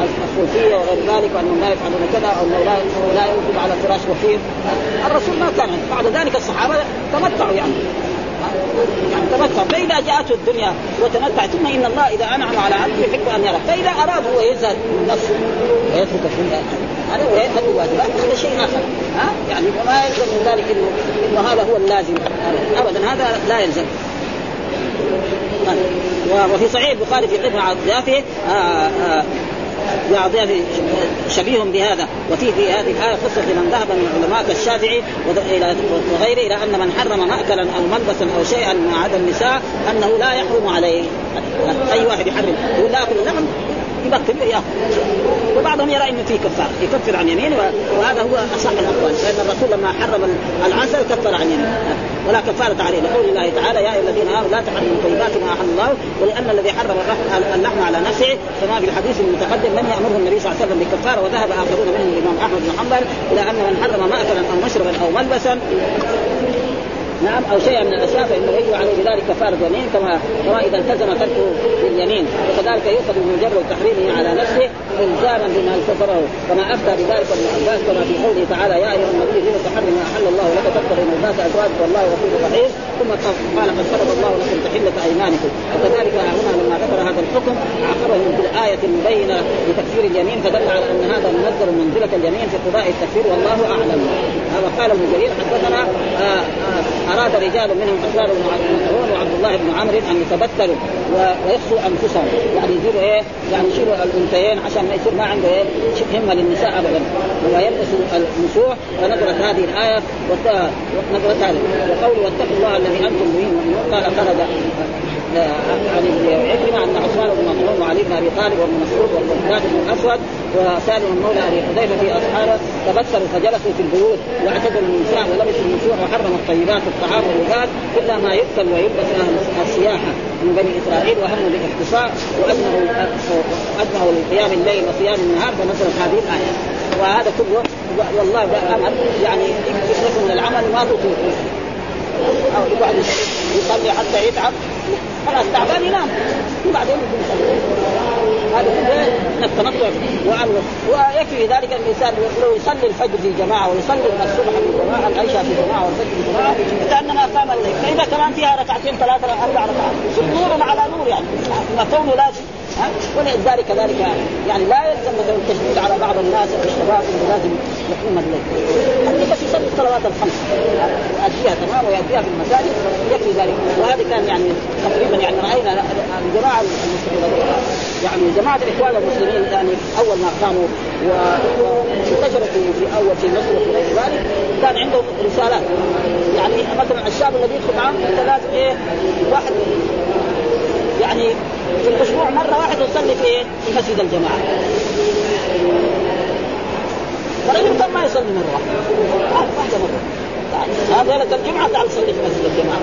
الصوفية وغير ذلك وأنهم لا يفعلون كذا أو لا لا يوجد على فراش وفير الرسول ما كان بعد ذلك الصحابة تمتعوا يعني. يعني تمتع فإذا جاءته الدنيا وتمتع ثم إن الله إذا أنعم على عبده يحب أن يرى. فإذا أراد هو يزهد نفسه ويترك الدنيا هذا ويذهب الواجبات هذا شيء آخر. ها؟ يعني وما يلزم من ذلك انه إنه هذا هو اللازم. ابدا هذا لا يلزم. وفي صحيح البخاري في قطعه اضيافه لاضيافه شبيه بهذا. وفي في هذه الآية قصة من ذهب من العلماء كالشافعي وغيره إلى أن من حرم مأكلا أو ملبسا أو شيئا ما عدا النساء أنه لا يحرم عليه. أي واحد يحرم؟ يقول لا اكل اللحم يبطل ياخذ وبعضهم يرى إنه في كفارة يكفر عن يمين وهذا هو أصح الأقوال. لأن الرسول لما حرم العسل كفر عن يمين. ولا كفارة عليه. لقول الله تعالى يا أيها الذين آمنوا لا تحرموا طيبات ما أحل الله ولان الذي حرم اللحم على نفسه. كما في الحديث المتقدم لم يأمره النبي صلى الله عليه وسلم بكفاره وذهب آخرون منهم الإمام أحمد بن حنبل إلى أن من حرم ماكلا أو مشربا أو ملبسا. نعم أو شيئا من الاشياء فإنه يجب عليه بذلك كفاره يمين كما كما إذا التزم تركه باليمين وكذلك يؤخذ من مجرد تحريمه على نفسه الزاما بما التزمه كما أفتى بذلك ابن عباس كما في قوله تعالى يا أيها النبي لم تحرم ما أحل الله لك تبتغي مرضات أزواجك والله غفور رحيم. ثم قال قد فرض الله لكم تحلة أيمانكم. وكذلك هنا لما ذكر هذا الحكم عقبه بالآية المبينة لتكفير اليمين فدل على أن هذا منزل منزلة اليمين في قضاء التكفير والله أعلم. هذا قال ابن جرير حدثنا أراد رجال منهم اسرار بن مسعود وعبد الله بن عمرو أن يتبتلوا ويخفوا أنفسهم. يعني يجيبوا إيه؟ يعني يشيلوا الأنثيين عشان ما يصير ما عنده إيه؟ همة للنساء ابدا. ويلبسوا المسوح فنزلت هذه الآية ونزلت هذه. وقول واتقوا الله الذي أنتم به مؤمنون. قال خرج عن عكرمه ان عثمان بن مظلوم وعلي بن ابي طالب وابن مسعود والمقداد بن الاسود وسالم مولى ابي حذيفه في اصحابه تبصروا فجلسوا في البيوت واعتدلوا النساء ولبسوا النسوح وحرموا الطيبات الطعام واللباس الا ما يؤكل ويلبس أهل السياحه من بني اسرائيل وهموا بالاختصار وادمغوا ادمغوا لقيام الليل وصيام النهار فنزلت هذه الايه وهذا كله والله امل يعني يخلص من العمل ما تطيق أو يقعد يصلي حتى يتعب خلاص تعبان ينام. وبعدين يصلي. هذا كله من التنطع. ويكفي ذلك الإنسان لو يصلي الفجر في جماعة ويصلي الصبح في جماعة العشاء في جماعة والفجر في جماعة كانما قام الليل. فإذا كمان فيها ركعتين ثلاثة أربع ركعات يصير نور على نور يعني. كونه لازم. ولذلك كذلك يعني لا يلزم مثلا التشديد على بعض الناس أو الشباب انه لازم يقوم الليل اللي بس يصلي الصلوات الخمس. يؤديها تمام ويؤديها في المساجد. يكفي ذلك. وهذه كان يعني تقريبا يعني رأينا الجماعة المسلمين. يعني جماعة الإخوان المسلمين يعني أول ما قاموا وانتشروا في, أول في مصر وفي غير ذلك. كان عندهم رسالات. يعني مثلا الشاب الذي يدخل معهم انت لازم إيه؟ واحد. يعني في الأسبوع مرة واحد يصلي في في مسجد الجماعة. فرجل كان ما يصلي مره واحدة واحدة مره هذا الجمعة تعال صلي في مسجد الجماعه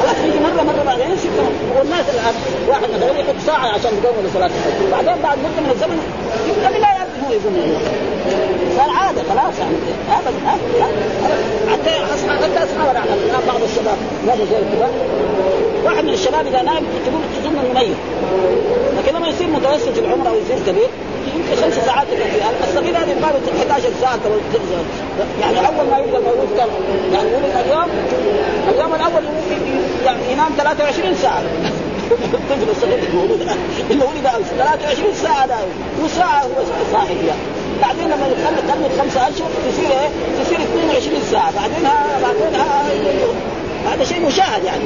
خلاص يجي مرة مرة بعدين يصير والناس الآن واحد مثلا يحط ساعة عشان يقوم لصلاه الفجر. بعدين بعد مده من الزمن يبقى لا يعرف هو يقوم صار عاده خلاص يعني. ابدا حتى حتى اصحاب بعض الشباب. قالوا زي كذا. واحد من الشباب إذا نام تقول تظن إنه ميت. لكن لما يصير متوسط العمر أو يصير كبير يمكن خمس ساعات الصغير هذا يبقى 11 ساعة يعني أول ما يبدأ المولود كم يعني ولد اليوم اليوم الأول يعني ينام 23 ساعة. الطفل الصغير المولود اللي ولد 23 ساعة ده وساعة هو صاحي فيها. بعدين لما يخلي خلي خمسة اشهر تصير إيه؟ تصير 22 ساعة. بعدينها بعدينها هذا شيء مشاهد يعني؟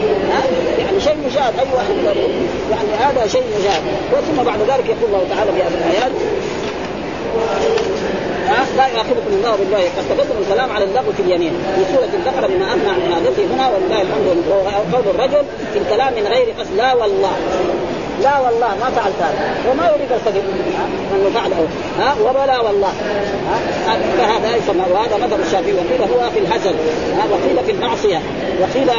يعني شيء مشاهد أي واحد يعني هذا شيء مشاهد. ثم بعد ذلك يقول الله تعالى في هذه الآيات لا يؤاخذكم الله بالله قد تقدم الكلام على اللغو في اليمين. في سورة البقرة بما أمنع من عادته هنا ولله الحمد قول الرجل في الكلام من غير قصد. لا والله. لا والله ما فعلت هذا. وما يريد الكذب انه فعله ها؟ ولا والله. ها؟ فهذا يسمى وهذا مذهب الشافعي. وقيل هو في الهزل وقيل في المعصية. وقيل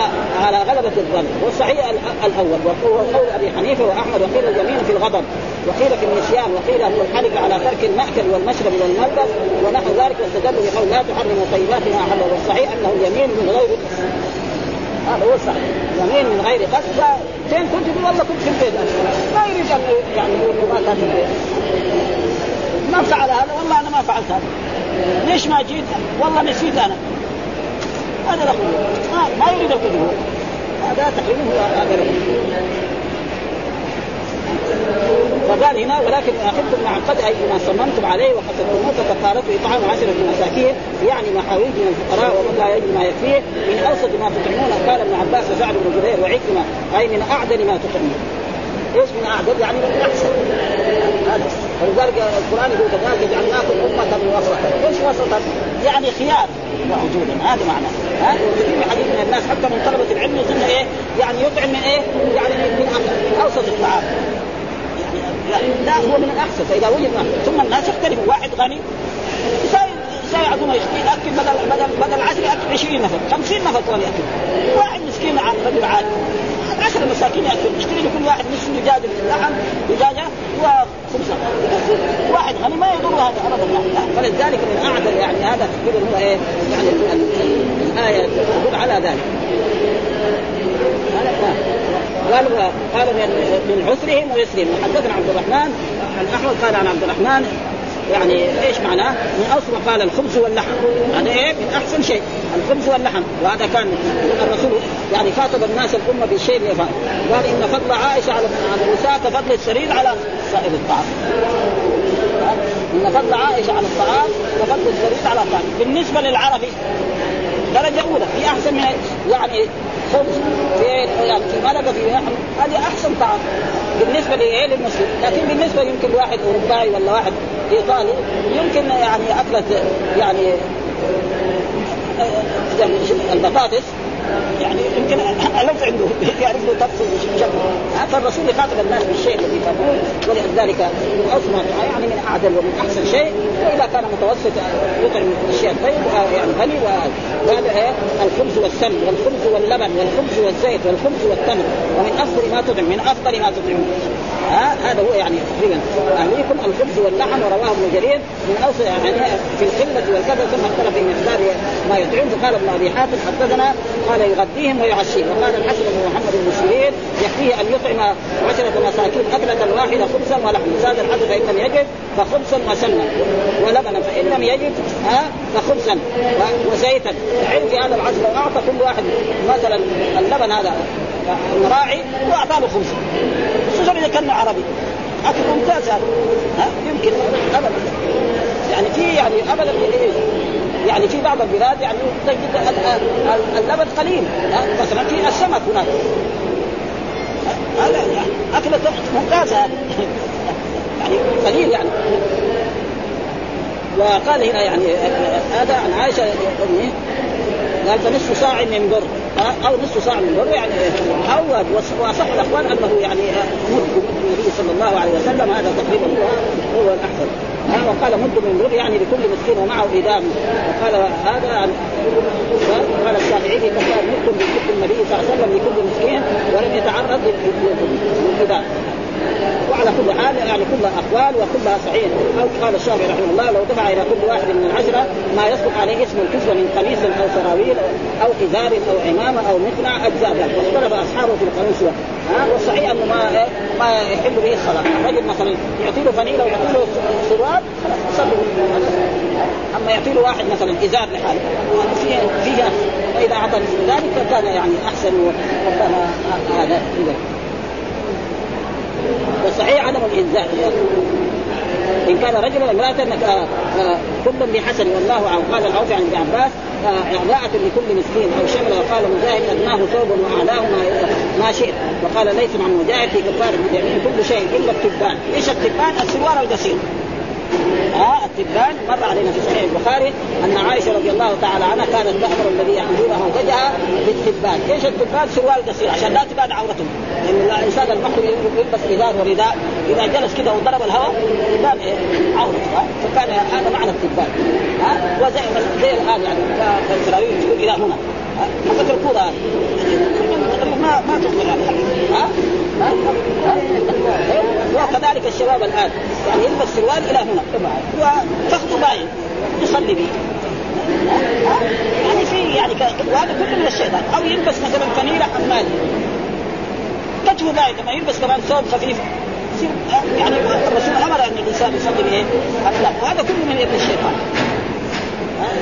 على غلبة الظن. والصحيح الأول. وهو قول أبي حنيفة وأحمد. وقيل اليمين في الغضب. وقيل في النسيان. وقيل هو الحلف على ترك المأكل والمشرب والملبس ونحو ذلك. واستدلوا بقول لا تحرموا طيبات ما أحل. والصحيح أنه اليمين من غير هذا هو الصحيح يمين من غير قصد فين كنت تقول والله كنت في البيت؟ ما يريد أن يعني يقول ما كان في البيت. ما فعل هذا؟ والله أنا ما فعلت هذا. ليش ما جيت؟ والله نسيت أنا. هذا له ما, ما يريد الكذب هذا تقريبا هو هذا وقال هنا ولكن أخذتم مع قد أي ما صممتم عليه وقتلتموه فكفارته إطعام عشرة مساكين يعني محاويج من الفقراء ومن لا يجد ما يكفيه من أوسط ما تطعمون. قال ابن عباس وسعد بن جبير وعكرمة أي من أعدل ما تطعمون. إيش من أعدل؟ يعني من أحسن. ولذلك القرآن يقول كذلك جعلناكم أمة وسطا. إيش وسطا؟ يعني خيار. وجودا هذا معنى. ها؟ كثير من حديث من الناس حتى من طلبة العلم يظن إيه؟ يعني يطعم من إيه؟ يعني من أوسط الطعام. لا, هو من الأحسن فإذا وجد ثم الناس يختلفوا واحد غني يساعدون ياكل بدل بدل بدل 10 يأكل 20 نفر 50 نفر كمان يأكل. واحد مسكين رجل عادي عشر مساكين يأكل يشتري لكل واحد نصف دجاج لحم دجاجه وخبزه واحد غني ما يضر هذا ابدا فلذلك من أعدل يعني هذا تقريبا هو إيه يعني الآية تدل على ذلك. قال قال من عسرهم ويسرهم. حدثنا عبد الرحمن عن أحمد قال عن عبد الرحمن يعني إيش معناه؟ من اوصف قال الخبز واللحم. هذا إيه؟ من أحسن شيء. الخبز واللحم. وهذا كان الرسول يعني خاطب الناس الأمة بالشيء اللي يفعل. قال إن فضل عائشة على النساء كفضل السرير على سائر الطعام. إن فضل عائشة على الطعام كفضل السرير على الطعام. بالنسبة للعربي درجة أولى. في أحسن من يعني خبز في ملقه في لحم هذه أحسن طعام بالنسبة لايه للمسلم لكن بالنسبة يمكن واحد اوروبي ولا واحد إيطالي يمكن يعني أكلة يعني يعني البطاطس. يعني يمكن الف عنده. يعرف له تفصيل شكله فالرسول يخاطب الناس بالشيء الذي يفهمون ولذلك اصنع يعني من أعدل ومن أحسن شيء. وإذا كان متوسط يطعم الشيء الطيب يعني غني. وهذا إيه؟ الخبز والسمن والخبز واللبن والخبز والزيت والخبز والتمر. ومن أفضل ما تطعم من أفضل ما تطعم. ها هذا هو يعني تقريبا. أهليكم الخبز واللحم ورواه ابن جرير من اوسع يعني في القلة والكذا ثم اختلف في مقدار ما يطعم فقال ابن أبي حاتم حدثنا قال يغذيهم ويعشيهم. وقال الحسن بن محمد بن سيرين يكفيه أن يطعم عشرة مساكين أكلة واحدة خبزا ولحما. زاد الحد فإن لم يجد فخبزا وسمنا ولبنا. فإن لم يجد ها فخبزا وزيتا. العلم في هذا العصر لو أعطى كل واحد مثلا اللبن هذا المراعي وأعطاه له خبز خصوصا إذا كان عربي. أكل ممتاز هذا ها يمكن. ابدا يعني في يعني ابدا يعني في بعض البلاد يعني تجد اللبن قليل. مثلا في السمك هناك. هذا يعني اكله ممتازة. يعني قليل يعني. وقال هنا يعني هذا عن عائشة امه قال فنصف صاع من بر. أو نصف صاع من بر يعني أو واصح الأخبار أنه يعني مد النبي صلى الله عليه وسلم هذا تقريبا هو هو الاحسن وقال مد من بر يعني لكل مسكين ومعه إدام. وقال هذا عن قال الشافعي في كفار مد من النبي صلى الله عليه وسلم لكل مسكين ولم يتعرض للإدام وعلى كل حال يعني كلها أقوال وكلها صحيح. أو قال الشافعي رحمه الله لو دفع إلى كل واحد من العشرة ما يصدق عليه اسم الكسوه من قميص أو سراويل أو إزار أو عمامة أو مقنع اجزاء ذلك واختلف أصحابه في سوى ها والصحيح أنه ما ما يحل به الصلاة. الرجل مثلا يعطي له فنيلة ويعطي له سروال يصلي أما يعطي له واحد مثلا إزار لحاله فيها فيها فإذا أعطى ذلك فكان يعني أحسن وكان هذا. والصحيح عدم الانزال إن كان رجلا امرأة إنك آه، آه، كل بحسن والله أعلم. قال العوفي عن ابن عباس آه، لكل مسكين. أو شمل وقال مجاهد أدناه ثوب واعلاه ما ما شئت. وقال ليس عن مجاهد في كفاره كل شيء إلا التبان. إيش التبان؟ السوار القصير ها التبان مر علينا في صحيح البخاري أن عائشة رضي الله تعالى عنها كانت تامر الذي يحملونه زوجها بالتبان، إيش التبان؟ سروال قصير عشان لا تبان عورتهم، لأن الإنسان المحرم يلبس ازار ورداء. إذا جلس كذا وضرب الهواء يبان إيه؟ عورته. فكان هذا معنى التبان. ها؟ وزي زي الآن يعني الاسرائيلي تقول إلى هنا. حقت الكوره هذه ما ما تصبح ها؟ وكذلك الشباب الآن. يعني يلبس سروال إلى هنا. وتخطو باين. يصلي به يعني في يعني وهذا كله من الشيطان. أو يلبس مثلا فنيله حمالي كتفه باين. لما يلبس كمان ثوب خفيف. يعني الرسول أمر أن الإنسان يصلي بإيه؟ وهذا كله من يد الشيطان.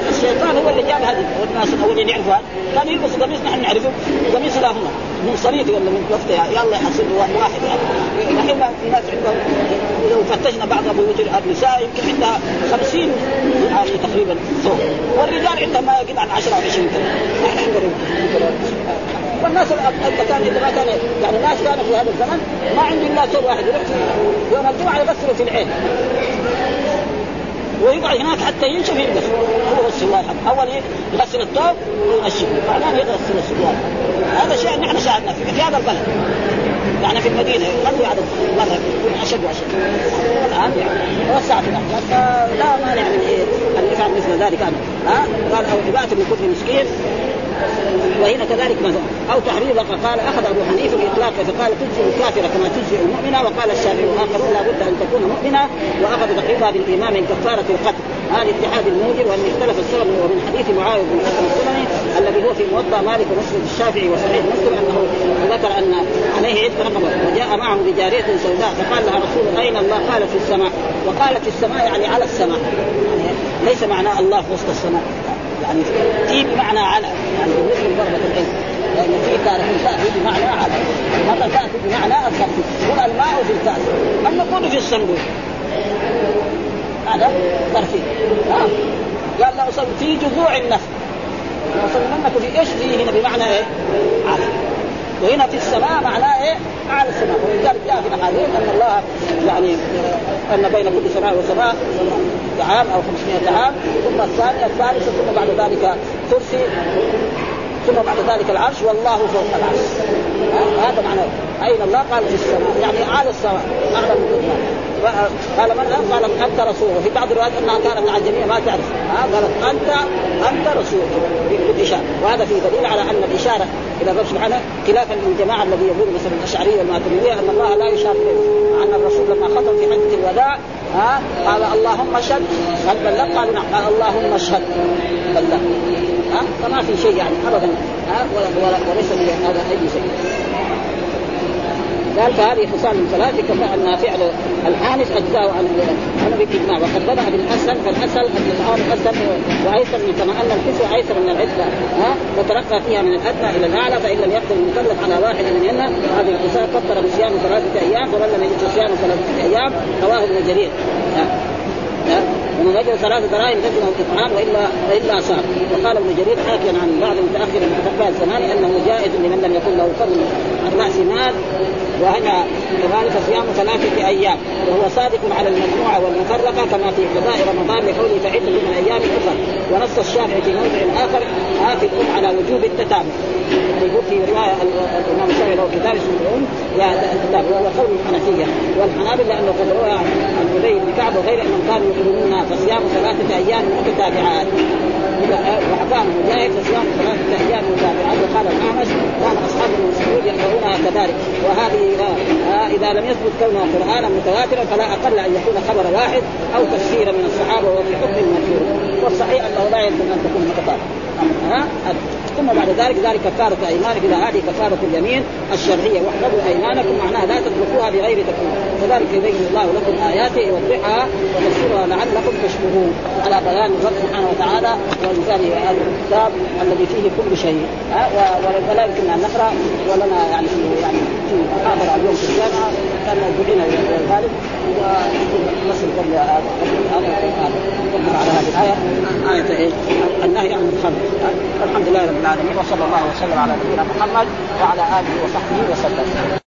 الشيطان هو اللي جاب هذه. والناس الاولين يعرفوا كانوا يلبسوا قميص نحن نعرفه. قميص لا هنا من صليتي ولا من كفته يلا يحصل واحد الحين في ناس عندهم لو فتشنا بعض بيوت النساء يمكن عندها 50 يعني تقريبا ثوب والرجال عندهم ما يقل عن 10 أو 20 كذا يعني عندهم والناس كان اذا ما كان يعني الناس كانوا في هذا الزمن ما عنده إلا ثوب واحد. يروح يوم الجمعة يغسلوا في العين. ويقعد هناك حتى ينشف يلبس هو السواد أول يغسل الثوب وينشفه بعدين يغسل السواد هذا شيء نحن شاهدنا في, في هذا البلد. يعني في المدينة. يغلوا عدد مره يكون أشد وأشد. الان يعني توسعت الاحداث فلا مانع من إيه؟ ان يفعل مثل ذلك ها؟ قال أو عبادة من كل مسكين. وهنا كذلك مثلا أو تحرير قال أخذ أبو حنيفة باطلاق فقال تجزي الكافره كما تجزي المؤمنة وقال الشافعي واخرون لابد أن تكون مؤمنة وأخذ تقريبها بالايمان من كفارة القتل. هذا الاتحاد الموجب وأن اختلف السبب ومن حديث معاوية بن السلمي الذي هو في موضع مالك ومسجد الشافعي وصحيح مسلم أنه ذكر أن عليه عتق رقبة وجاء معه بجارية سوداء فقال لها رسول أين الله؟ قالت في السماء. وقالت في السماء يعني على السماء. يعني ليس معناه الله وسط السماء. يعني في بمعنى على؟ يعني بالنسبة لضربه العلم. لأن في تارة تاتي بمعنى على. مرة تاتي بمعنى الخفيف يقول الماء في الكاس النقود في الصندوق هذا ترتيب. آه. قال لا أصل في جذوع النخل وصلنك في إيش؟ في هنا بمعنى إيه؟ على. وهنا في السماء معناه إيه؟ أعلى السماء. ولذلك جاء في الاحاديث أن الله يعني أن بين كل سماء وسماء عام أو 500 عام ثم الثانية الثالثة ثم بعد ذلك كرسي ثم بعد ذلك العرش والله فوق العرش. هذا معناه. أين الله؟ قال في السماء. يعني أعلى السماء أعلى من قال من قال أنت رسوله. في بعض الروايات أنها كانت مع الجميع ما تعرف قالت أنت أنت رسول بالإشارة. وهذا فيه دليل على أن الإشارة إلى الرب سبحانه خلافا للجماعة الذي يقول مثلا الأشعرية والماتريدية أن الله لا يشار اليه مع أن الرسول لما خطب في حجة الوداع ها؟ قال اللهم اشهد. هل بلغ؟ قال نعم. قال اللهم اشهد. بلغ ها؟ فما في شيء يعني ابدا. ها؟ وليس هذا أي شيء. قال فهذه خصال ثلاث كفى ان فعل الحانث اجزاه عن عن بالاجماع وقد بدأ بالأسهل فالأسهل أن الامر أسهل وأيسر من كما أن الحس أيسر من العدة. ها؟ وترقى فيها من الأدنى إلى الأعلى فإن لم يقدر المكلف على واحد منهن هذه الخصال فطر بصيام ثلاثة أيام فمن لم يجد صيام ثلاثة أيام رواه ابن جرير. ومن وجد ثلاثة دراهم لزمه الإطعام وإلا وإلا صار وقال ابن جرير حاكيا عن بعض المتأخر من الزمان أنه جائز لمن لم يكن له فضل عن رأس مال وهنا كذلك صيام ثلاثة أيام وهو صادق على المجموعة والمفرقة كما في قضاء رمضان لقوله فعدة من أيام أخرى ونص الشافعي في موضع آخر آتي على وجوب التتابع يقول في رواية الإمام الشافعي له كتاب اسمه الأم الكتاب وهو قول الحنفية والحنابلة لأنه قد روى عن أبي بن كعب وغير أنهم كانوا يقولون فصيام ثلاثة أيام متتابعات. وحكام مجاهد فصيام ثلاثة أيام متتابعات وقال الأعمش كان أصحاب المسعود يقرؤونها كذلك. وهذه إذا لم يثبت كونها قرآنا متواترا فلا أقل أن يكون خبر واحد أو تفسير من الصحابة وفي حكم المنشور والصحيح أنه لا يلزم أن تكون متواترة ها؟ ثم بعد ذلك ذلك كفارة أيمان إذا هذه كفارة اليمين الشرعية. واحفظوا أيمانكم. معناها لا تتركوها بغير تكون كذلك يبين الله لكم آياته يوضحها وتفسيرها لعلكم تشكرون. على بيان الرب سبحانه وتعالى وإنزال هذا الكتاب الذي فيه كل شيء. ولا يمكن أن نقرأ. ولنا يعني في يعني في محاضرة اليوم في الجامعة. كان دعينا ذلك. ونصل قبل على هذه الآية آية إيه؟ النهي عن الخمر الحمد لله رب العالمين وصلى الله وسلم على نبينا محمد وعلى آله وصحبه وسلم